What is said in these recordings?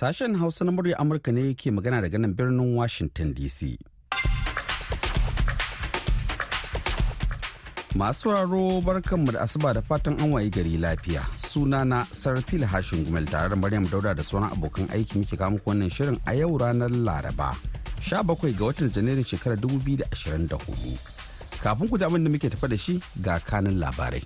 Sashen Hausa na murya Amurka ne ke magana daga nan birnin Washington DC. Masu sauraro barkanmu da asuba da fatan an wayi gari lafiya. Sunana Sarfil Hashin Gumel tare da Maryam Dauda da sauran abokan aiki muke kawo wannan shirin a yau ranar Laraba. 17 ga watan Janairun shekarar 2024. Kafin ku ji abin da muke tafa da shi ga kanin labarai.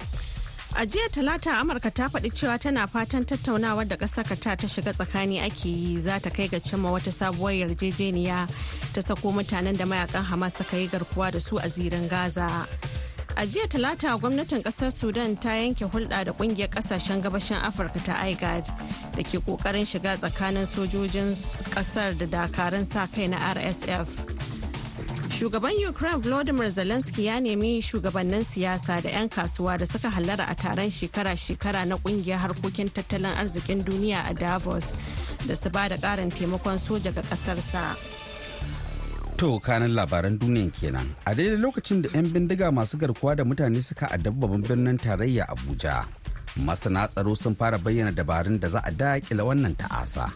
A jiya talata Amurka ta faɗi cewa tana fatan tattaunawar da ƙasar ta ta shiga tsakani ake yi za ta kai ga cimma wata sabuwar yarjejeniya ta sako mutanen da mayaƙan Hamas suka yi garkuwa da su a zirin Gaza. A jiya talata gwamnatin ƙasar Sudan ta yanke hulɗa da ƙungiyar ƙasashen gabashin Afirka ta IGAD da ke ƙoƙarin shiga tsakanin sojojin ƙasar da dakarun sa kai na RSF. Shugaban Ukraine Volodymyr Zelensky ya nemi shugabannin siyasa da 'yan kasuwa da suka hallara a taron shekara-shekara na ƙungiyar harkokin tattalin arzikin duniya a Davos da su ba da ƙarin taimakon soja ga ƙasarsa. To kanin labaran duniyan kenan. A daidai lokacin da 'yan bindiga masu garkuwa da mutane suka addabi babban birnin tarayya Abuja. Masana tsaro sun fara bayyana dabarun da za a daƙile wannan ta'asa.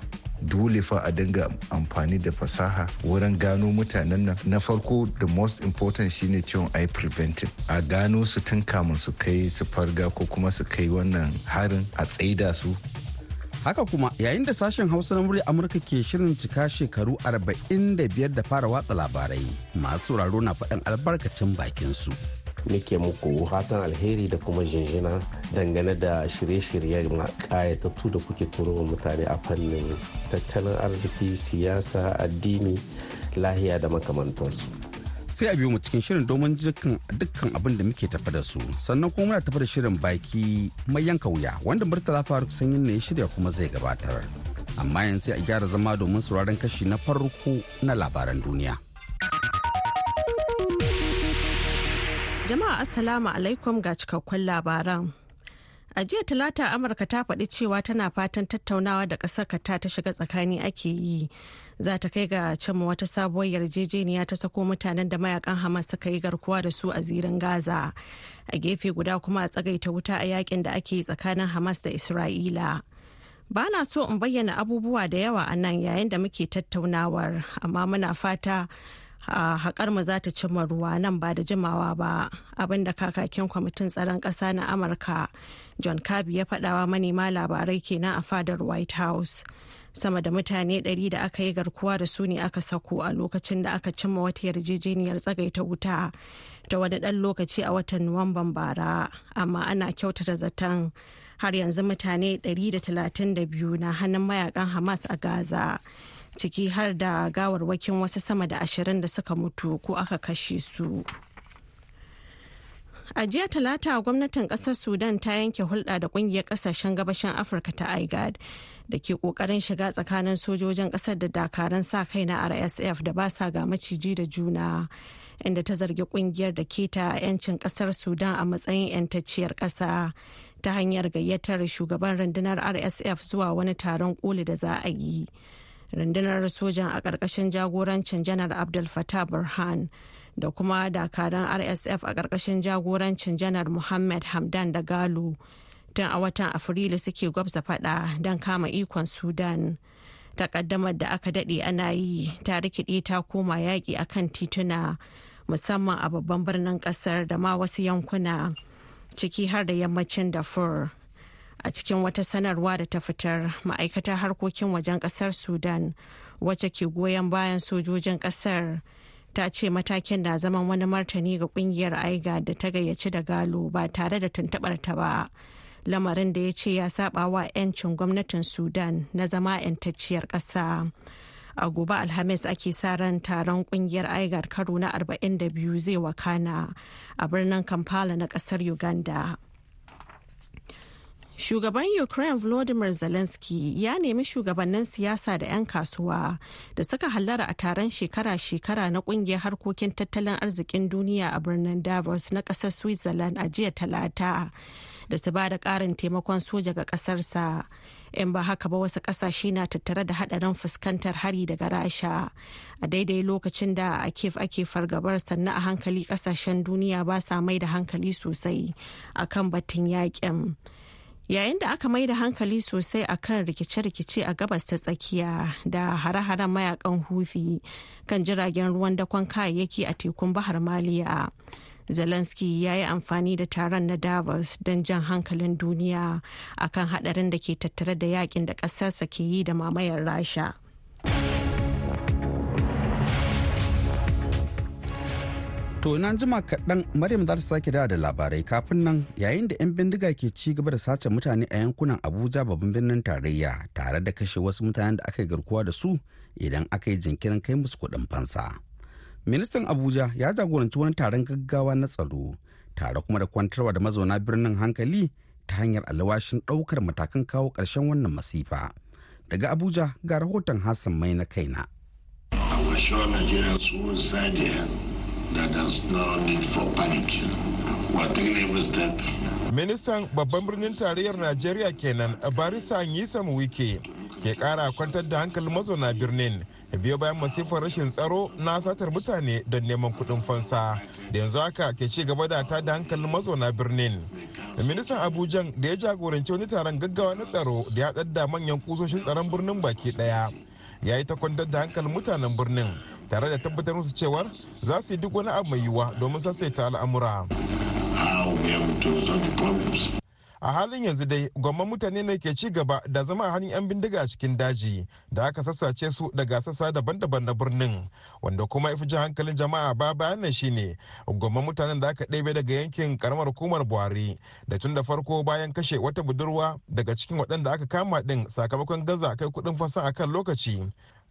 dole fa a dinga amfani da fasaha wurin gano mutanen nan na farko the most important shine ciwon ai preventing a gano su tun kamun su kai su farga ko kuma su kai wannan harin a tsaida su Haka kuma yayin da sashen Hausa na murya Amurka ke shirin cika shekaru 45 da fara watsa labarai masu sauraro na faɗin albarkacin bakin su. Nake muku fatan alheri da kuma jinjina dangane da shirye-shiryen kayatattu da kuke turo wa mutane a fannin tattalin arziki siyasa addini lahiya da makamantansu Sai a biyo mu cikin shirin domin dukkan abin da muke tafa da su sannan kuma muna tafa da shirin baki mai yanka wuya wanda Murtala Faruk sanyin ne ya shirya kuma zai gabatar. Amma yanzu sai a gyara zama domin sauraron kashi na farko na labaran duniya. Jama'a Assalamu alaikum ga cikakkun labaran. A jiya talata Amurka ta faɗi cewa tana fatan tattaunawa da ƙasar ta ta shiga tsakani ake yi. Za ta kai ga cimma wata sabuwar yarjejeniya ta sako mutanen da mayaƙan Hamas suka yi garkuwa da su a zirin Gaza. A gefe guda kuma a tsagaita wuta a yaƙin da ake yi tsakanin Hamas da Isra'ila. Ba na so in bayyana abubuwa da yawa a nan yayin da muke tattaunawar, amma muna fata haƙar mu za ta cimma ruwa nan ba da jimawa ba abin da kakakin kwamitin tsaron ƙasa na amurka john kirby ya faɗawa manema labarai kenan a fadar white house. Sama da mutane 100 da aka yi garkuwa da su ne aka sako a lokacin da aka cimma wata yarjejeniyar tsagaita wuta ta wani ɗan lokaci a watan nuwamban bara amma ana kyautata zaton har yanzu mutane 132 na hannun mayaƙan hamas a gaza. Ciki har da gawarwakin wasu sama da ashirin da suka mutu ko aka kashe su. A jiya talata gwamnatin ƙasar Sudan ta yanke hulɗa da ƙungiyar ƙasashen gabashin Afirka ta IGAD da ke ƙoƙarin shiga tsakanin sojojin ƙasar da dakaran sa kai na RSF da ba sa ga maciji da juna. Inda ta zargi ƙungiyar da keta 'yancin ƙasar Sudan a matsayin 'yantacciyar ƙasa ta hanyar gayyatar shugaban rundunar RSF zuwa wani taron koli da za a yi. Rundunar sojan a ƙarƙashin jagorancin janar abdul fatah burhan da kuma dakaran rsf a ƙarƙashin jagorancin janar muhammad hamdan da galo tun a watan afrilu suke gwabza fada don kama ikon sudan. Takaddamar da aka daɗe ana yi ta rikide ta koma yaƙi a kan tituna musamman a babban birnin ƙasar da ma wasu yankuna ciki har da yammacin darfur. A cikin wata sanarwa da ta fitar ma'aikatar harkokin wajen ƙasar sudan wacce ke goyon bayan sojojin ƙasar ta ce matakin na zaman wani martani ga ƙungiyar aiga da ta gayyaci da galo ba tare da tuntubar ta ba. Lamarin da ya ce ya saba wa 'yancin gwamnatin sudan na zama 'yantacciyar ƙasa. A gobe alhamis ake sa ran taron ƙungiyar aigar karo na 42 zai wakana a birnin kampala na ƙasar uganda. Shugaban Ukraine Volodymyr Zelensky ya nemi shugabannin siyasa da 'yan kasuwa da suka hallara a taron shekara-shekara na ƙungiyar harkokin tattalin arzikin duniya a birnin Davos na ƙasar Switzerland a jiya talata da su ba da karin taimakon soja ga kasarsa. In ba haka ba wasu ƙasashe na tattare da hadarin fuskantar hari daga rasha a daidai lokacin da a kif ake fargabar sannan a hankali ƙasashen duniya ba sa mai da hankali sosai akan batun yaƙin. Yayin da aka mai da hankali sosai a kan rikice-rikice a gabas ta tsakiya da hare-haren mayaƙan hufi kan jiragen ruwan dakon kayayyaki a tekun bahar maliya zelensky ya yi amfani da taron na davos don jan hankalin duniya akan hadarin da ke tattare da yaƙin da ƙasarsa ke yi da mamayar rasha. To ina jima kaɗan Maryam za ta sake da labarai kafin nan yayin da 'yan bindiga ke ci gaba da sace mutane a yankunan Abuja babban birnin tarayya tare da kashe wasu mutanen da aka yi garkuwa da su idan aka yi jinkirin kai musu kuɗin fansa. Ministan Abuja ya jagoranci wani taron gaggawa na tsaro tare kuma da kwantarwa da mazauna birnin hankali ta hanyar alwashin ɗaukar matakan kawo ƙarshen wannan masifa. Daga Abuja ga rahoton Hassan Mai na kaina. That there's no need for panic. We're taking every step. Ministan babban birnin tarayyar Najeriya kenan Barisa Nyisam Wike ke kara kwantar da hankalin mazauna birnin biyo bayan masifar rashin tsaro na satar mutane don neman kuɗin fansa da yanzu haka ke ci gaba da ta da hankalin mazauna birnin ministan abujan da ya jagoranci wani taron gaggawa na tsaro da ya da manyan kusoshin tsaron birnin baki ɗaya ya yi ta kwantar da hankalin mutanen birnin tare da tabbatar musu cewar za su yi duk wani abu mai yiwuwa domin sassaita al'amura. a halin yanzu dai gwamman mutane ne ke ci gaba da zama a hannun 'yan bindiga a cikin daji da aka sassace su daga sassa daban-daban na birnin wanda kuma ifi jin hankalin jama'a ba bayan nan shine gwamman mutanen da aka ɗebe daga yankin karamar hukumar buhari da tun da farko bayan kashe wata budurwa daga cikin waɗanda aka kama ɗin sakamakon gaza kai kuɗin fasa a kan lokaci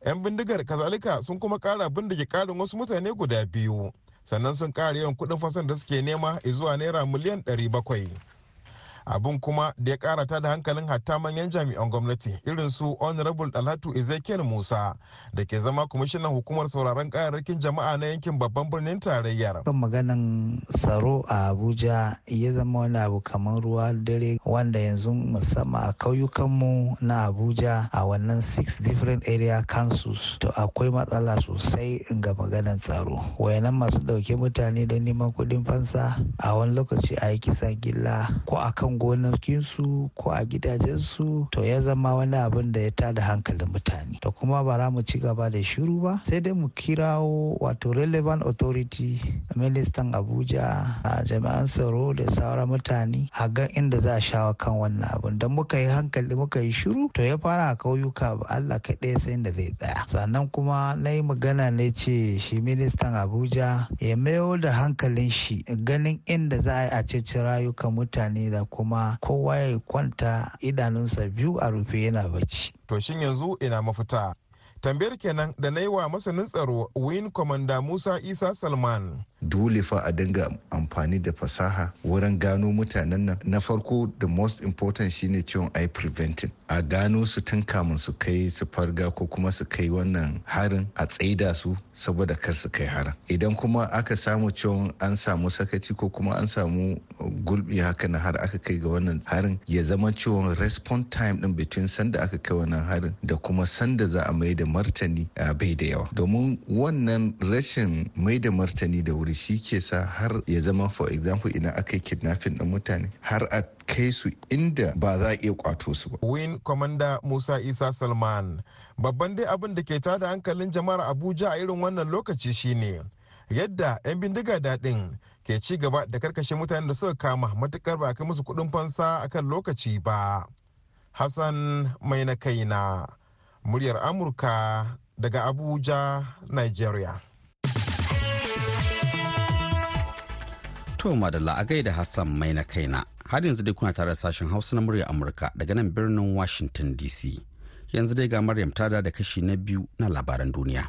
'yan bindigar kazalika sun kuma kara bindige karin wasu mutane guda biyu. Sannan sun kara yawan kuɗin fasan da suke nema zuwa naira miliyan 700 abin kuma da ya karata da hankalin hatta manyan jami'an gwamnati irin su honorable dalatu ezekiel musa da ke zama kwamishinan hukumar sauraron kayayyakin jama'a na yankin babban birnin tarayyar. Kan maganan tsaro a abuja ya zama wani abu kamar ruwa dare wanda yanzu musamman a kauyukanmu na abuja a wannan six different area councils to akwai matsala sosai ga maganan tsaro. Wayanan masu ɗauke mutane don neman kuɗin fansa a wani lokaci a yi kisan gilla ko akan gonakinsu ko a gidajensu to ya zama wani abin da ya tada hankalin mutane. To kuma ba mu ci gaba da shiru ba sai dai mu kirawo wato relevant authority ministan abuja a jami'an tsaro da sauran mutane a ga inda za a shawo kan wannan abin. Don muka yi hankali muka yi shiru to ya fara a kauyuka ba allah kaɗai sai da zai tsaya. Sannan kuma na yi magana ne ce shi ministan abuja ya mayo da hankalin shi ganin inda za a yi a ceci rayukan mutane da kuma kuma kowa ya kwanta idanunsa biyu a rufe yana bacci. To shin yanzu ina mafita? Tambayar kenan da na yi wa masanin tsaro Win Commander Musa Isa Salman. dole fa a dinga amfani da fasaha wurin gano mutanen nan. Na farko the most important shine ciwon eye preventing. A gano su tun kamun su kai su farga ko kuma su kai wannan harin a tsaida su saboda kar su kai harin. Idan kuma aka samu ciwon an samu sakaci ko kuma an samu gulbi haka na har aka kai ga wannan harin ya zama ciwon response time din between sanda aka kai wannan harin da kuma sanda za a mai da martani bai da yawa domin wannan rashin mai da martani da wuri shi ke sa har ya zama for example idan aka yi kidnapping ɗin mutane har a kai su inda ba za a iya kwato su ba. Win Commander Musa Isa Salman babban dai abin da ke tada hankalin jama'ar Abuja a irin wannan lokaci shine yadda 'yan bindiga daɗin ke ci gaba da karkashe mutanen da suka kama matuƙar ba kai musu kuɗin fansa akan lokaci ba. Hassan mai na kaina muryar Amurka daga Abuja, Nigeria. To madalla a gaida Hassan mai na kaina. Har yanzu dai kuna tare da sashen Hausa na murya Amurka daga nan birnin Washington DC. Yanzu dai ga Maryam ta da kashi na biyu na labaran duniya.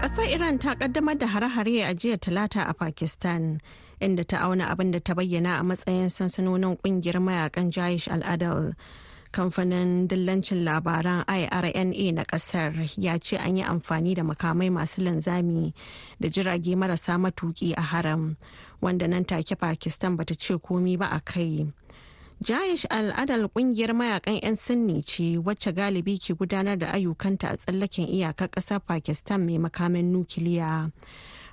Ƙasar Iran ta kaddamar da hare-hare a jiya talata a Pakistan, inda ta auna abin da ta bayyana a matsayin sansanonin ƙungiyar mayaƙan Jaish al-Adal. kamfanin dillancin labaran irna na ƙasar ya ce an yi amfani da makamai masu linzami da jirage marasa matuki a haram wanda nan take pakistan bata ce komi ba a kai jayish al'adar ƙungiyar mayaƙan 'yan sinni ce wacce galibi ke gudanar da ayyukanta a tsallaken iyakar ƙasar pakistan mai makamin nukiliya.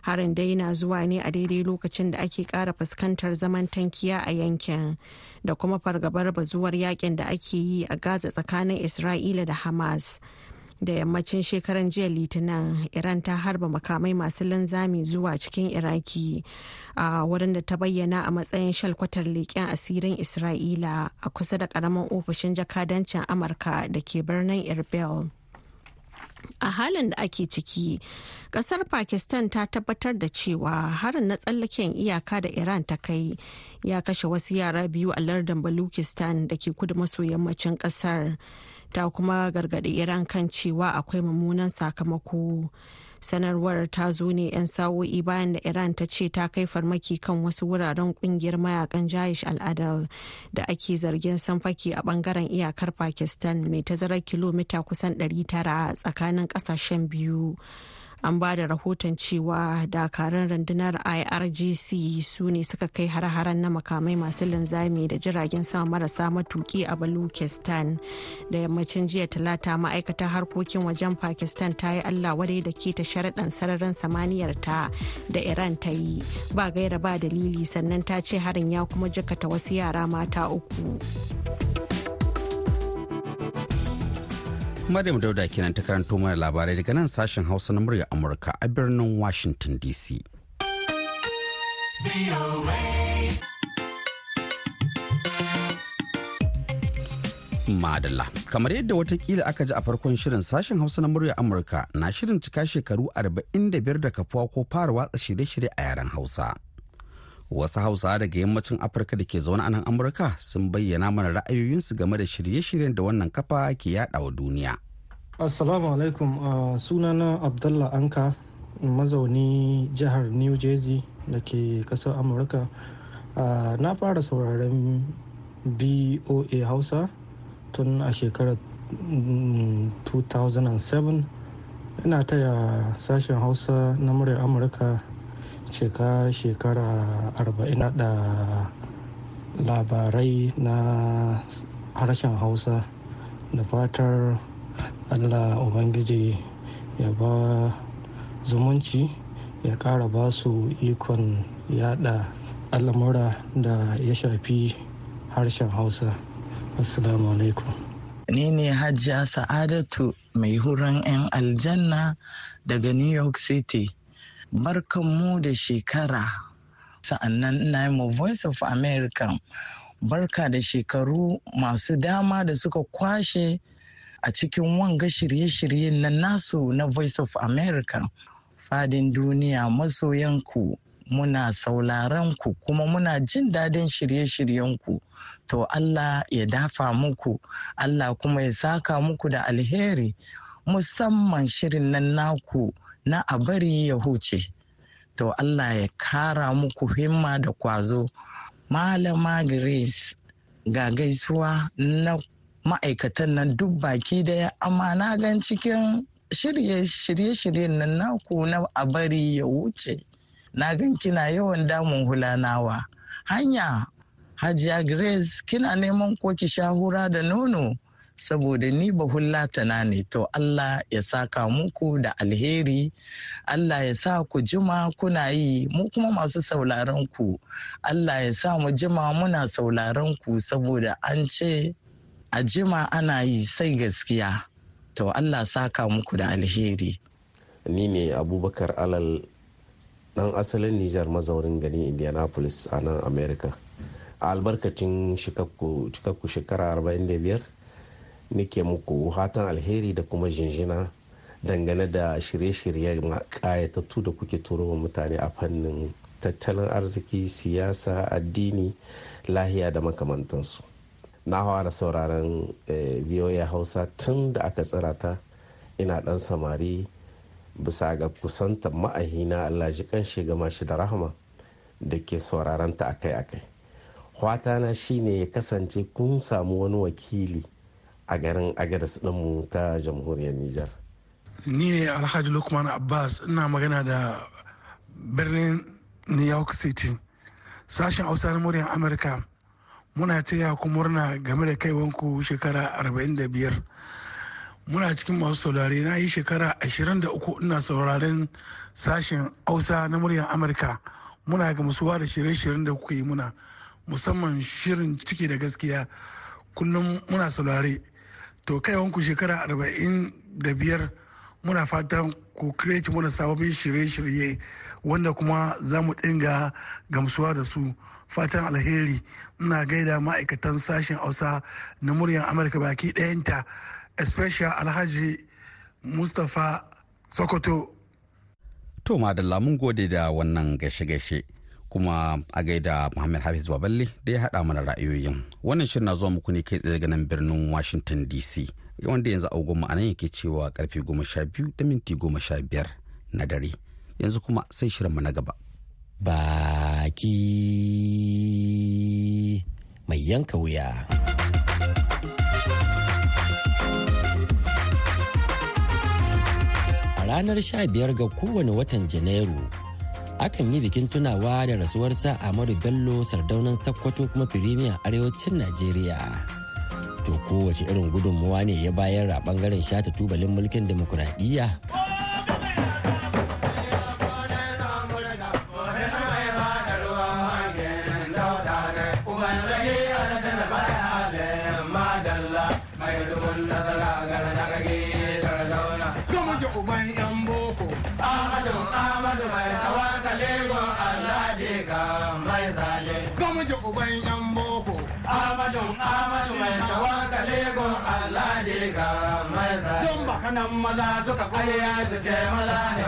Harin dai na zuwa ne a daidai lokacin da ake kara fuskantar zaman tankiya a yankin da kuma fargabar bazuwar yaƙin da ake yi a gaza tsakanin isra'ila da hamas. Da yammacin shekaran jiya litinin iran ta harba makamai masu linzami zuwa cikin iraki a wurin da ta bayyana a matsayin shalkwatar leƙen asirin isra'ila a kusa da ƙaramin ofishin jakadancin amurka da ke birnin erbil. A halin da ake ciki ƙasar pakistan ta tabbatar da cewa harin na tsallaken iyaka da iran ta kai ya kashe wasu yara biyu a lardin balukistan da ke kudu maso yammacin ƙasar ta kuma gargaɗi iran kan cewa akwai mummunan sakamako. Sanarwar ta zo ne 'yan sa'o'i bayan da iran ta ce ta kai farmaki kan wasu wuraren ƙungiyar mayaƙan jayish al'adal da ake zargin sanfaki a ɓangaren iyakar pakistan mai tazarar kilomita kusan 900 tsakanin ƙasashen biyu. An ba da rahoton cewa dakarun rundunar irgc su ne suka kai har-haren na makamai masu linzami da jiragen sama marasa matuki a balukistan da yammacin jiya talata ma'aikatar harkokin wajen pakistan ta yi allah wadai da ke ta sharaɗan sararin samaniyar ta da iran ta yi ba gaira ba dalili sannan ta ce harin ya kuma jikata wasu yara mata uku. Maryam Dauda kenan ta karanto mana labarai daga nan sashen Hausa na murya Amurka a birnin Washington DC. Madalla, kamar yadda wataƙila aka ji a farkon shirin sashen Hausa na murya Amurka na shirin cika shekaru 45 da kafuwa ko fara watsa shirye-shirye a yaren Hausa. Wasu Hausa daga yammacin Afirka da ke zaune a nan Amurka sun bayyana mana ra'ayoyinsu game da shirye-shiryen da wannan kafa ke yada wa duniya. Assalamu alaikum uh, sunana Abdullah Anka mazauni jihar New Jersey da ke ƙasar Amurka. Na fara sauraren BOA Hausa tun a shekarar 2007 ina taya sashen Hausa na muryar Amurka cika shekara 40 da labarai na harshen Hausa da fatar allah ubangiji ya ba zumunci ya kara ba su ikon yada al'amura da ya shafi harshen hausa. Assalamu alaikum. Ni ne hajiya sa'adatu mai huran 'yan aljanna daga new york city. Barkanmu da shekara. Sa'annan ina yi voice of america. Barka da shekaru masu dama da suka kwashe a cikin wanga shirye-shiryen na nasu na voice of america. Fadin duniya masoyanku muna sauraron ku kuma muna jin daɗin shirye-shiryenku to allah ya dafa muku allah kuma ya saka muku da alheri. Musamman shirin nan naku na a bari ya huce. To allah ya kara muku himma da kwazo. Malama grace ga gaisuwa na ma'aikatan nan duk baki ɗaya amma na gan cikin shirye-shiryen nan naku na a bari ya wuce na gan kina yawan damun hulanawa. Hanya hajiya grace kina neman ko ki sha hura da nono? Saboda ni ba hullatana ne. To Allah ya saka muku da alheri. Allah ya sa ku jima kuna yi. Mu kuma masu sauraron ku Allah ya sa mu jima muna sauraron ku saboda an ce a jima ana yi sai gaskiya. To Allah saka muku da alheri. Ni ne abubakar alal dan asalin nijar mazaurin gani indianapolis a nan america. A albarkacin cikakku shekara 45 nake muku hatan alheri da kuma jinjina dangane da shirye-shirye kayatattu da kuke turo wa mutane a fannin tattalin arziki siyasa addini lahiya da makamantansu. Na da sauraron voa hausa tun da aka tsira ta. Ina dan samari bisa ga kusantar ma'ahina allah ji kan shiga mashi da rahama da ke sauraron ta akai-akai. Na shine ya kasance kun samu wani wakili a garin agadas ɗinmu ta jamhuriyar Nijar. Ni ne Alhaji Lukman Abbas ina magana da birnin New York City. Sashen Hausa na muryar Amurka muna taya ku murna game da kaiwanku shekara 45. muna cikin masu saurare na yi shekara 23 ina sauraren sashen hausa na muryar amurka muna gamsuwa da shirye-shiryen da kuka yi muna musamman shirin ciki da gaskiya kullum muna saurare to kaiwanku shekara 45 muna fatan ku create mana sababbin shirye-shirye wanda kuma za mu dinga gamsuwa da su. Fatan alheri. Ina gaida ma'aikatan sashen hausa na muryar amurka baki ɗayanta especially alhaji mustapha sokoto. To madalla mun gode da wannan gashe-gashe kuma a gaida muhammad hafiz baballe da ya haɗa mana ra'ayoyin. Wannan shirin na zuwa muku ne kai tsaye daga nan birnin washington dc wanda yanzu agogon ma'anan yake cewa ƙarfe goma sha biyu da minti goma sha biyar na dare. Yanzu kuma sai shirinmu na gaba. Baki mai yanka wuya. A ranar sha biyar ga kowane watan janairu akan yi bikin tunawa da rasuwarsa Ahmadu Bello sardaunan Sokoto kuma firimiyan arewacin Najeriya. To kowace irin gudunmuwa ne ya bayar a ɓangaren shata tubalin mulkin demokuraɗiyya. Amadu Amadu mai tawakkale gon Allah ne ga mai zai. Don baka nan maza suka ƙwaya su ce maza ne.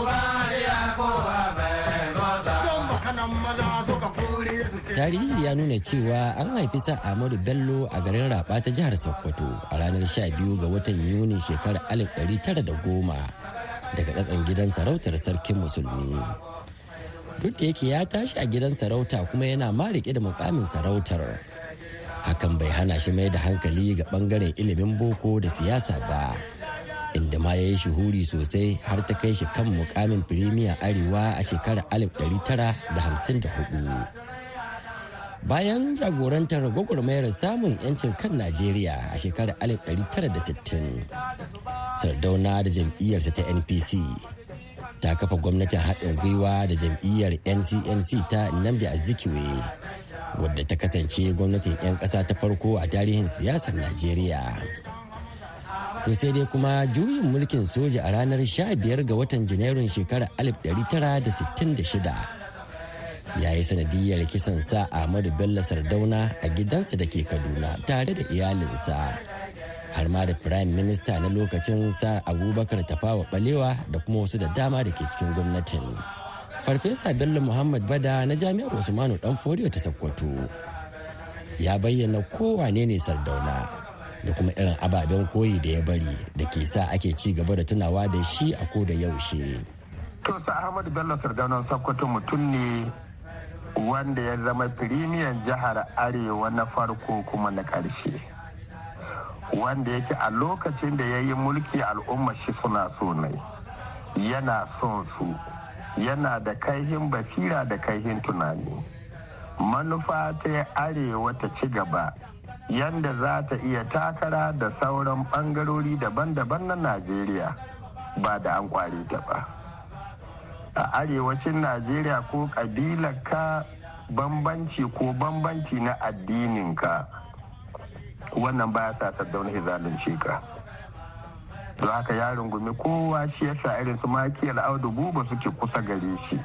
Uba ya ko ba bai maza. Don baka nan maza suka kuri su ce. Tarihi ya nuna cewa an haifi sa Ahmadu Bello a garin Raba ta jihar Sokoto a ranar 12 ga watan Yuni shekarar 1910 daga katsan gidan sarautar sarkin musulmi. Duk da yake ya tashi a gidan sarauta kuma yana ma riƙe da mukamin sarautar. Hakan bai hana shi mai da hankali ga ɓangaren ilimin boko da siyasa ba inda ma ya yi shuhuri sosai har ta kai shi kan mukamin firimiya arewa a shekarar 1954 bayan jagorantar gwagwarmayar samun 'yancin kan najeriya a shekarar 1960 sardauna da jam'iyyarsa ta npc ta kafa gwamnatin haɗin gwiwa da jam'iyyar ncnc ta nnamdi azikiwe wadda ta kasance gwamnatin 'yan ƙasa ta farko a tarihin siyasar najeriya to sai dai kuma juyin mulkin soja a ranar 15 ga watan janairun shekarar 1966 ya yi sanadiyar kisan sa ahmadu bello sardauna a gidansa da ke kaduna tare da iyalinsa. Har ma da prime minister na lokacin sa abubakar tafawa balewa da kuma wasu da dama da ke cikin gwamnatin. Farfesa bello muhammad ba da na jami'ar usmanu dan fodiyo ta sokoto ya bayyana kowane ne sardauna da kuma irin ababen koyi da ya bari da ke sa ake ci gaba da tunawa da shi a ko da yaushe. To sa ahmadu bello sardaunan sokoto mutum ne wanda ya zama firimiyan jihar arewa na farko kuma na ƙarshe. Wanda yake a lokacin da ya yi mulki al'umma shi suna so ne. Yana son su. Yana da kaihin basira da kaihin tunani. Manufa ta arewa ta ci gaba. Yanda za ta iya takara da sauran bangarori daban-daban na najeriya ba da an kware ta ba. A arewacin najeriya ko ka bambanci ko bambanci na addininka wannan baya sa saddauna ya zalunce ka. Don haka ya rungumi kowa shi yasa irin su makiyar audu buba suke kusa gare shi.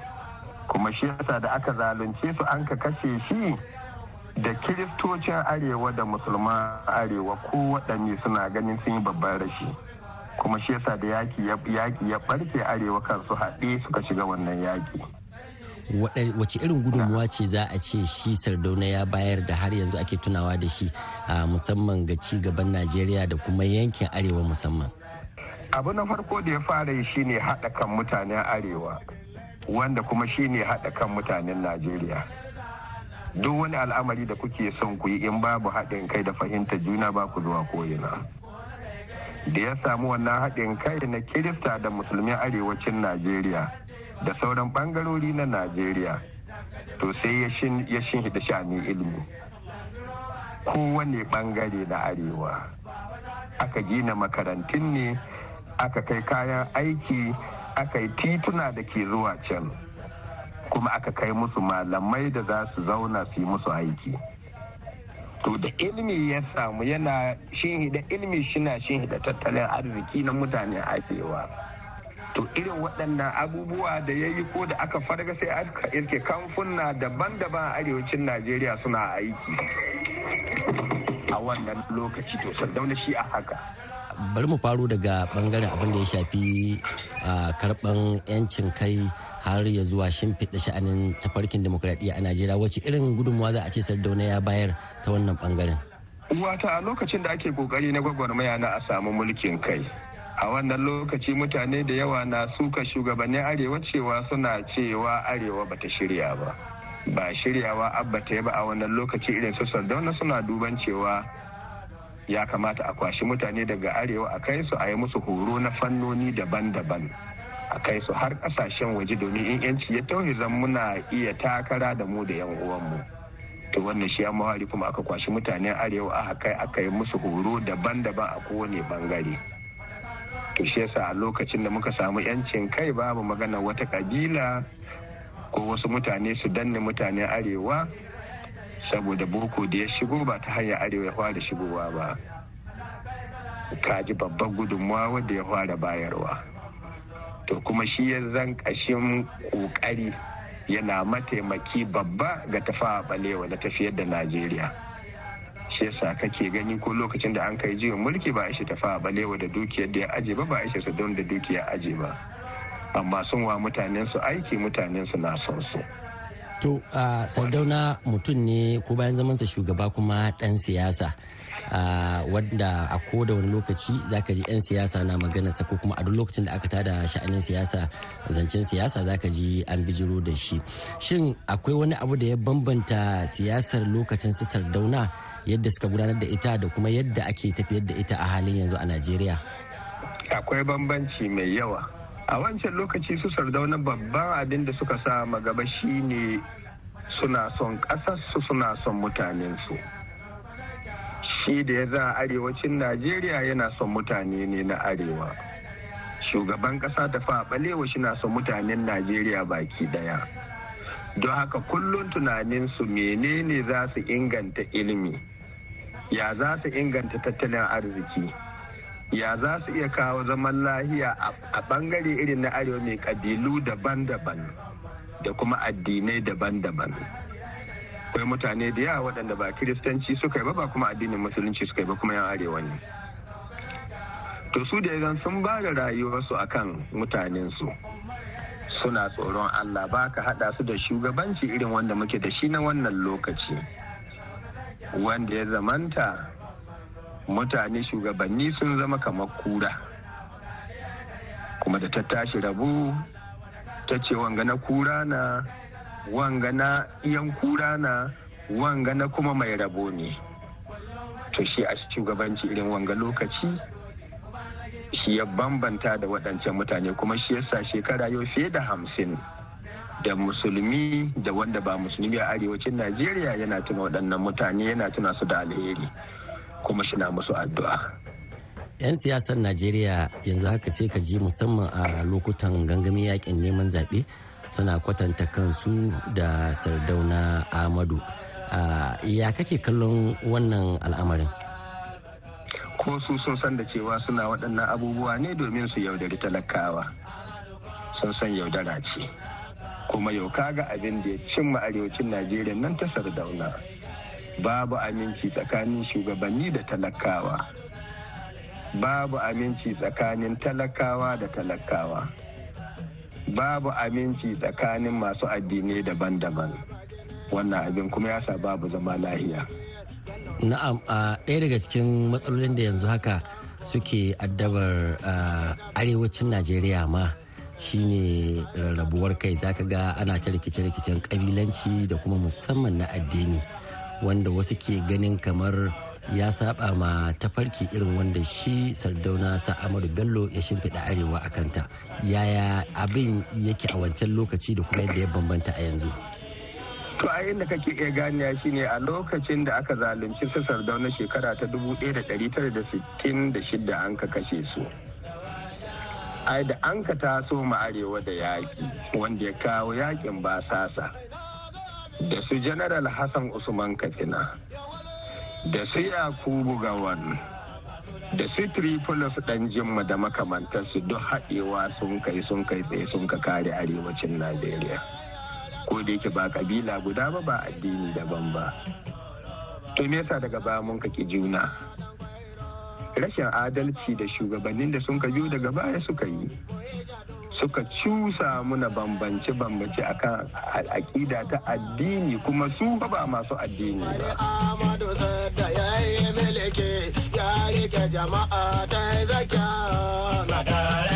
Kuma shi yasa da aka zalunce su an ka kashe shi da kiristocin arewa da musulman arewa ko waɗanne suna ganin sun yi babban rashi. Kuma shi yasa da yaki ya barke arewa kansu haɗe suka shiga wannan yaki wace irin gudunmuwa ce za a ce shi sardauna ya bayar da har yanzu ake tunawa da shi musamman ga ci gaban najeriya da kuma yankin arewa musamman? Abu na farko da ya fara yi shine haɗa kan mutanen arewa wanda kuma shine haɗa kan mutanen najeriya. Duk wani al'amari da kuke son ku yi in babu haɗin kai da fahimta juna ba ku zuwa koyina da ya samu wannan haɗin kai na kirista da musulmin arewacin najeriya da sauran bangarori na najeriya. To sai ya shinhida shani ilimi. Kowane ɓangare na arewa. Aka gina makarantun ne aka kai kayan aiki aka yi tituna da ke zuwa can. Kuma aka kai musu malamai da za su zauna su yi musu aiki. To da ilimi ya samu yana shinhida ilimi shina shinhida tattalin arziki na mutane arewa. To irin waɗannan abubuwa da ya yi ko da aka farga sai aka irke kamfuna daban-daban a arewacin najeriya suna aiki. A wannan lokaci to sardauna shi a haka. Bari mu faro daga ɓangaren abin da ya shafi karɓan yancin kai har ya zuwa shimfiɗa sha'anin tafarkin demokuraɗiyya a najeriya. Wacce irin gudunmawa za a ce sardauna ya bayar ta wannan ɓangaren wata a lokacin da ake ƙoƙari na gwagwarmaya na a samu mulkin kai a wannan lokaci mutane da yawa na suka shugabannin arewa cewa suna cewa arewa bata shirya ba. Ba shiryawa abba ta ba a wannan lokaci irin su sardauna suna duban cewa ya kamata a kwashi mutane daga arewa a kai su a yi musu horo na fannoni daban-daban a kai su har ƙasashen waje domin in yanci ya tauhi zan muna iya takara da mu da yan uwanmu. To wannan shi ya kuma aka kwashi mutanen arewa aka kai aka yi musu horo daban-daban a kowane ɓangare. To shi yasa a lokacin da muka samu yancin kai babu magana wata kabila ko wasu mutane su danne mutanen arewa saboda boko da ya shigo ba ta hanyar arewa ya fara shigowa ba. Kaji babban gudunmawa wadda ya fara bayarwa. To kuma shi ya zan kashin ƙoƙari yana mataimaki babba ga tafa balewa da tafiyar da najeriya. Shi yasa kake gani ko lokacin da an kai jiwon mulki ba a tafa balewa da dukiyar da ya aje ba ba a su don da dukiyar aje ba amma sun wa mutanen su aiki mutanen su na son su To uh, Sardauna mutum ne ko bayan zamansa shugaba kuma ɗan siyasa. Wadda a koda wani lokaci zaka ji 'yan siyasa na maganarsa ko kuma a duk lokacin da aka tada sha'anin siyasa zancen siyasa zaka ji an bijiro da shi. Shin akwai wani abu da ya bambanta siyasar lokacin su sardauna yadda suka gudanar da ita da kuma yadda ake tafiyar da ita a halin yanzu a najeriya? Akwai bambanci mai yawa. A wancan lokaci su sardauna babban abin da suka sa magaba shine suna son ƙasarsu suna son mutanensu. Shi da ya za arewacin najeriya yana son mutane ne na arewa. Shugaban ƙasa da faɓalewa shi na son mutanen najeriya baki ɗaya don haka kullum tunaninsu menene za su inganta ilimi? Ya za su inganta tattalin arziki? Ya za su iya kawo zaman lahiya a ɓangare irin na arewa mai kabilu daban-daban da kuma addinai daban-daban? Akwai mutane da yawa waɗanda ba kiristanci suka yi ba ba kuma addinin musulunci suka yi ba kuma yan arewa ne. To su da idan sun ba da rayuwarsu akan mutanensu suna tsoron allah ba ka haɗa su da shugabanci irin wanda muke da shi na wannan lokaci wanda ya zamanta mutane shugabanni sun zama kamar kura. Kuma da ta tashi rabu ta ce wanga na kura na wanga na iyan kura na wanga na kuma mai rabo ne. To shi a shugabanci irin wanga lokaci shi ya bambanta da waɗancan mutane kuma shi yasa shekara yau fiye da hamsin da musulmi da wanda ba musulmi a arewacin najeriya yana tuna waɗannan mutane yana tuna su da alheri kuma shi na musu addu'a. 'yan siyasar najeriya yanzu haka sai ka ji musamman a lokutan gangamin yaƙin neman zaɓe suna kwatanta kansu da sardauna amadu ya kake kallon wannan al'amarin? Ko su sun san da cewa suna waɗannan abubuwa ne domin su yaudari talakawa. Sun san yaudara ce. Kuma yau kaga abin da ya cimma arewacin najeriya nan ta sardauna. Babu aminci tsakanin shugabanni da talakawa. Babu aminci tsakanin talakawa da talakawa. Babu aminci tsakanin masu addinai daban-daban. Wannan abin kuma ya sa babu zama lahiya. Na'am a ɗaya daga cikin matsalolin da yanzu haka suke addabar arewacin najeriya ma shine rarrabuwar kai. Zaka ga ana ta rikice-rikicen kabilanci da kuma musamman na addini wanda wasu ke ganin kamar ya saba ma tafarki irin wanda shi sardauna sa'amadu bello ya shimfiɗa arewa a kanta. Yaya abin yake a wancan lokaci da kuma yadda ya bambanta a yanzu? To a inda kake iya ganiya shine a lokacin da aka zalunci su sardauna shekara ta 1966 an ka kashe su. Ai da an ka taso ma arewa da yaƙi wanda ya kawo yaƙin basasa. Da su general hassan usman katsina da su yakubu gawan da su tripolis dan jimma da makamantarsu duk haɗewa sun kai sun kai tsaye sun ka kare arewacin najeriya. Ko da yake ba kabila guda ba ba addini daban ba. To me yasa daga baya mun kaki juna? Rashin adalci da shugabannin da sun ka biyo daga baya suka yi. Suka cusa muna bambance-bambance akan aƙida ta addini kuma su ba masu addini ba. jama'a ta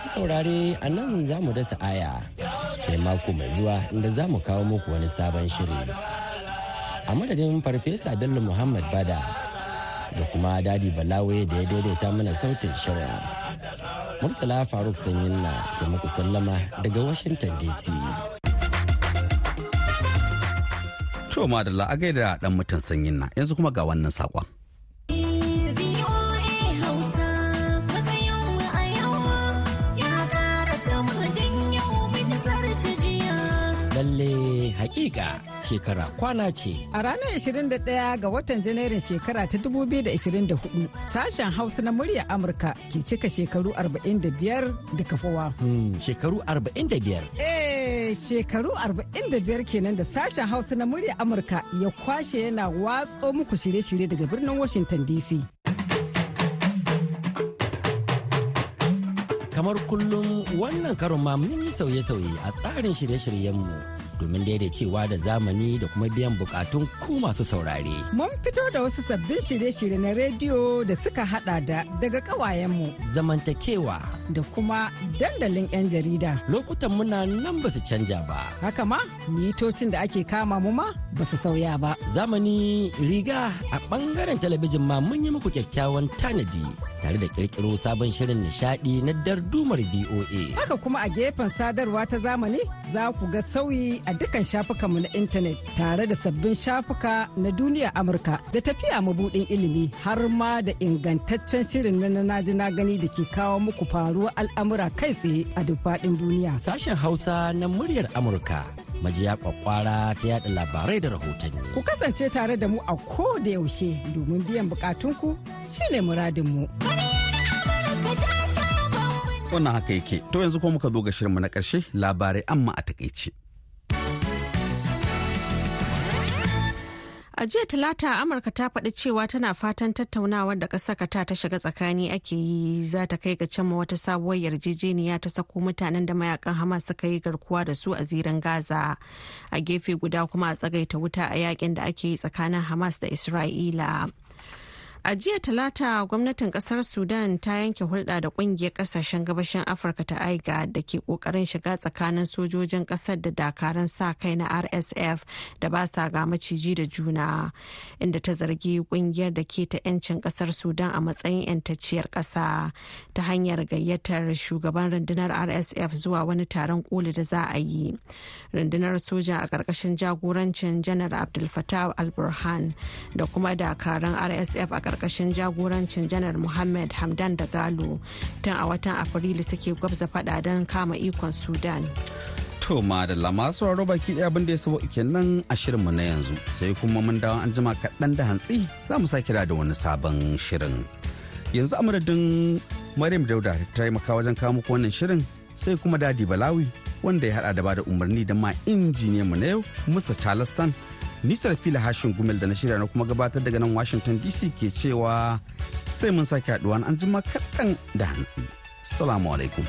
Masu saurare a nan za mu dasa aya sai mako mai zuwa inda za mu kawo muku wani sabon shiri. A madadin Farfesa Bello Muhammad Bada da kuma Dadi Balawe da ya daidaita mana sautin shirin. Murtala Faruk Sanyin na ke muku sallama daga Washington DC. To madalla a gaida dan mutan sanyin na yanzu kuma ga wannan saƙon. Shekara kwana ce. A ranar 21 ga watan Janairun shekara ta 2024 sashen Hausa na murya Amurka ke cika shekaru 45 da kafowa. Hmm, shekaru 45? Eh, shekaru 45 kenan da sashen Hausa na murya Amurka ya kwashe yana watso muku shirye-shirye daga birnin Washington DC. kamar kullum wannan karon ma mun yi sauye-sauye a tsarin shirye-shiryenmu domin daidaicewa da zamani da kuma biyan bukatun ku masu saurare. Mun fito da wasu sabbin shirye-shirye na rediyo da suka hada da daga kawayenmu. Zamantakewa. Da kuma dandalin 'yan jarida. Lokutan muna nan ba su canja ba. Haka ma, mitocin da ake kama mu ma ba su sauya ba. Zamani riga a ɓangaren talabijin ma mun yi muku kyakkyawan tanadi tare da kirkiro sabon shirin nishadi na dardumar BOA. Haka kuma a gefen sadarwa ta zamani za ku ga sauyi a dukkan shafukanmu na intanet tare da sabbin shafuka na duniya Amurka da tafiya mabudin ilimi har ma da ingantaccen shirin na na ji na gani da ke kawo muku faruwar al'amura kai tsaye a duk faɗin duniya. Sashen Hausa na muryar Amurka majiya kwakwara ta yada labarai da rahotanni. Ku kasance tare da mu a ko da yaushe domin biyan bukatunku shine muradinmu. Wannan haka yake, to yanzu kuma muka zo ga shirinmu na ƙarshe labarai amma a taƙaice. A jiya Talata Amurka ta faɗi cewa tana fatan tattaunawar da ƙasar ta ta shiga tsakani ake yi za ta kai ga cimma wata sabuwar yarjejeniya ta sako mutanen da mayaƙan Hamas suka yi garkuwa da su a zirin Gaza. A gefe guda kuma a tsagaita wuta a yaƙin da ake yi tsakanin Hamas da Isra'ila. A jiya Talata gwamnatin ƙasar Sudan ta yanke hulɗa da ƙungiyar ƙasashen gabashin Afirka ta AIGA da ke ƙoƙarin shiga tsakanin sojojin ƙasar da dakaran sa kai na RSF da ba sa ga maciji da juna, inda ta zargi ƙungiyar da ke ta 'yancin ƙasar Sudan a matsayin 'yantacciyar ƙasa ta hanyar gayyatar shugaban rundunar RSF zuwa wani taron koli da za a yi. Rundunar soja a ƙarƙashin jagorancin Janar Abdul Fattah al-Burhan da kuma dakaran RSF a ƙarƙashin jagorancin janar muhammad hamdan da galo. Tun a watan afrilu suke gwabza fada don kama ikon sudan. To madalla masu sauraro baki ɗaya abin da ya sabo kenan a shirinmu na yanzu. Sai kuma mun dawo an jima kaɗan da hantsi za mu sake da wani sabon shirin. Yanzu a madadin maryam dauda ta taimaka wajen kawo muku wannan shirin sai kuma daɗi balawi wanda ya hada da ba da umarni da ma injiniyan mu na yau musa charleston nisar fila hashin gumel da na shirya na kuma gabatar daga nan washington dc ke cewa sai mun sake haɗuwa an jima kaɗan da hantsi. Salamu alaikum.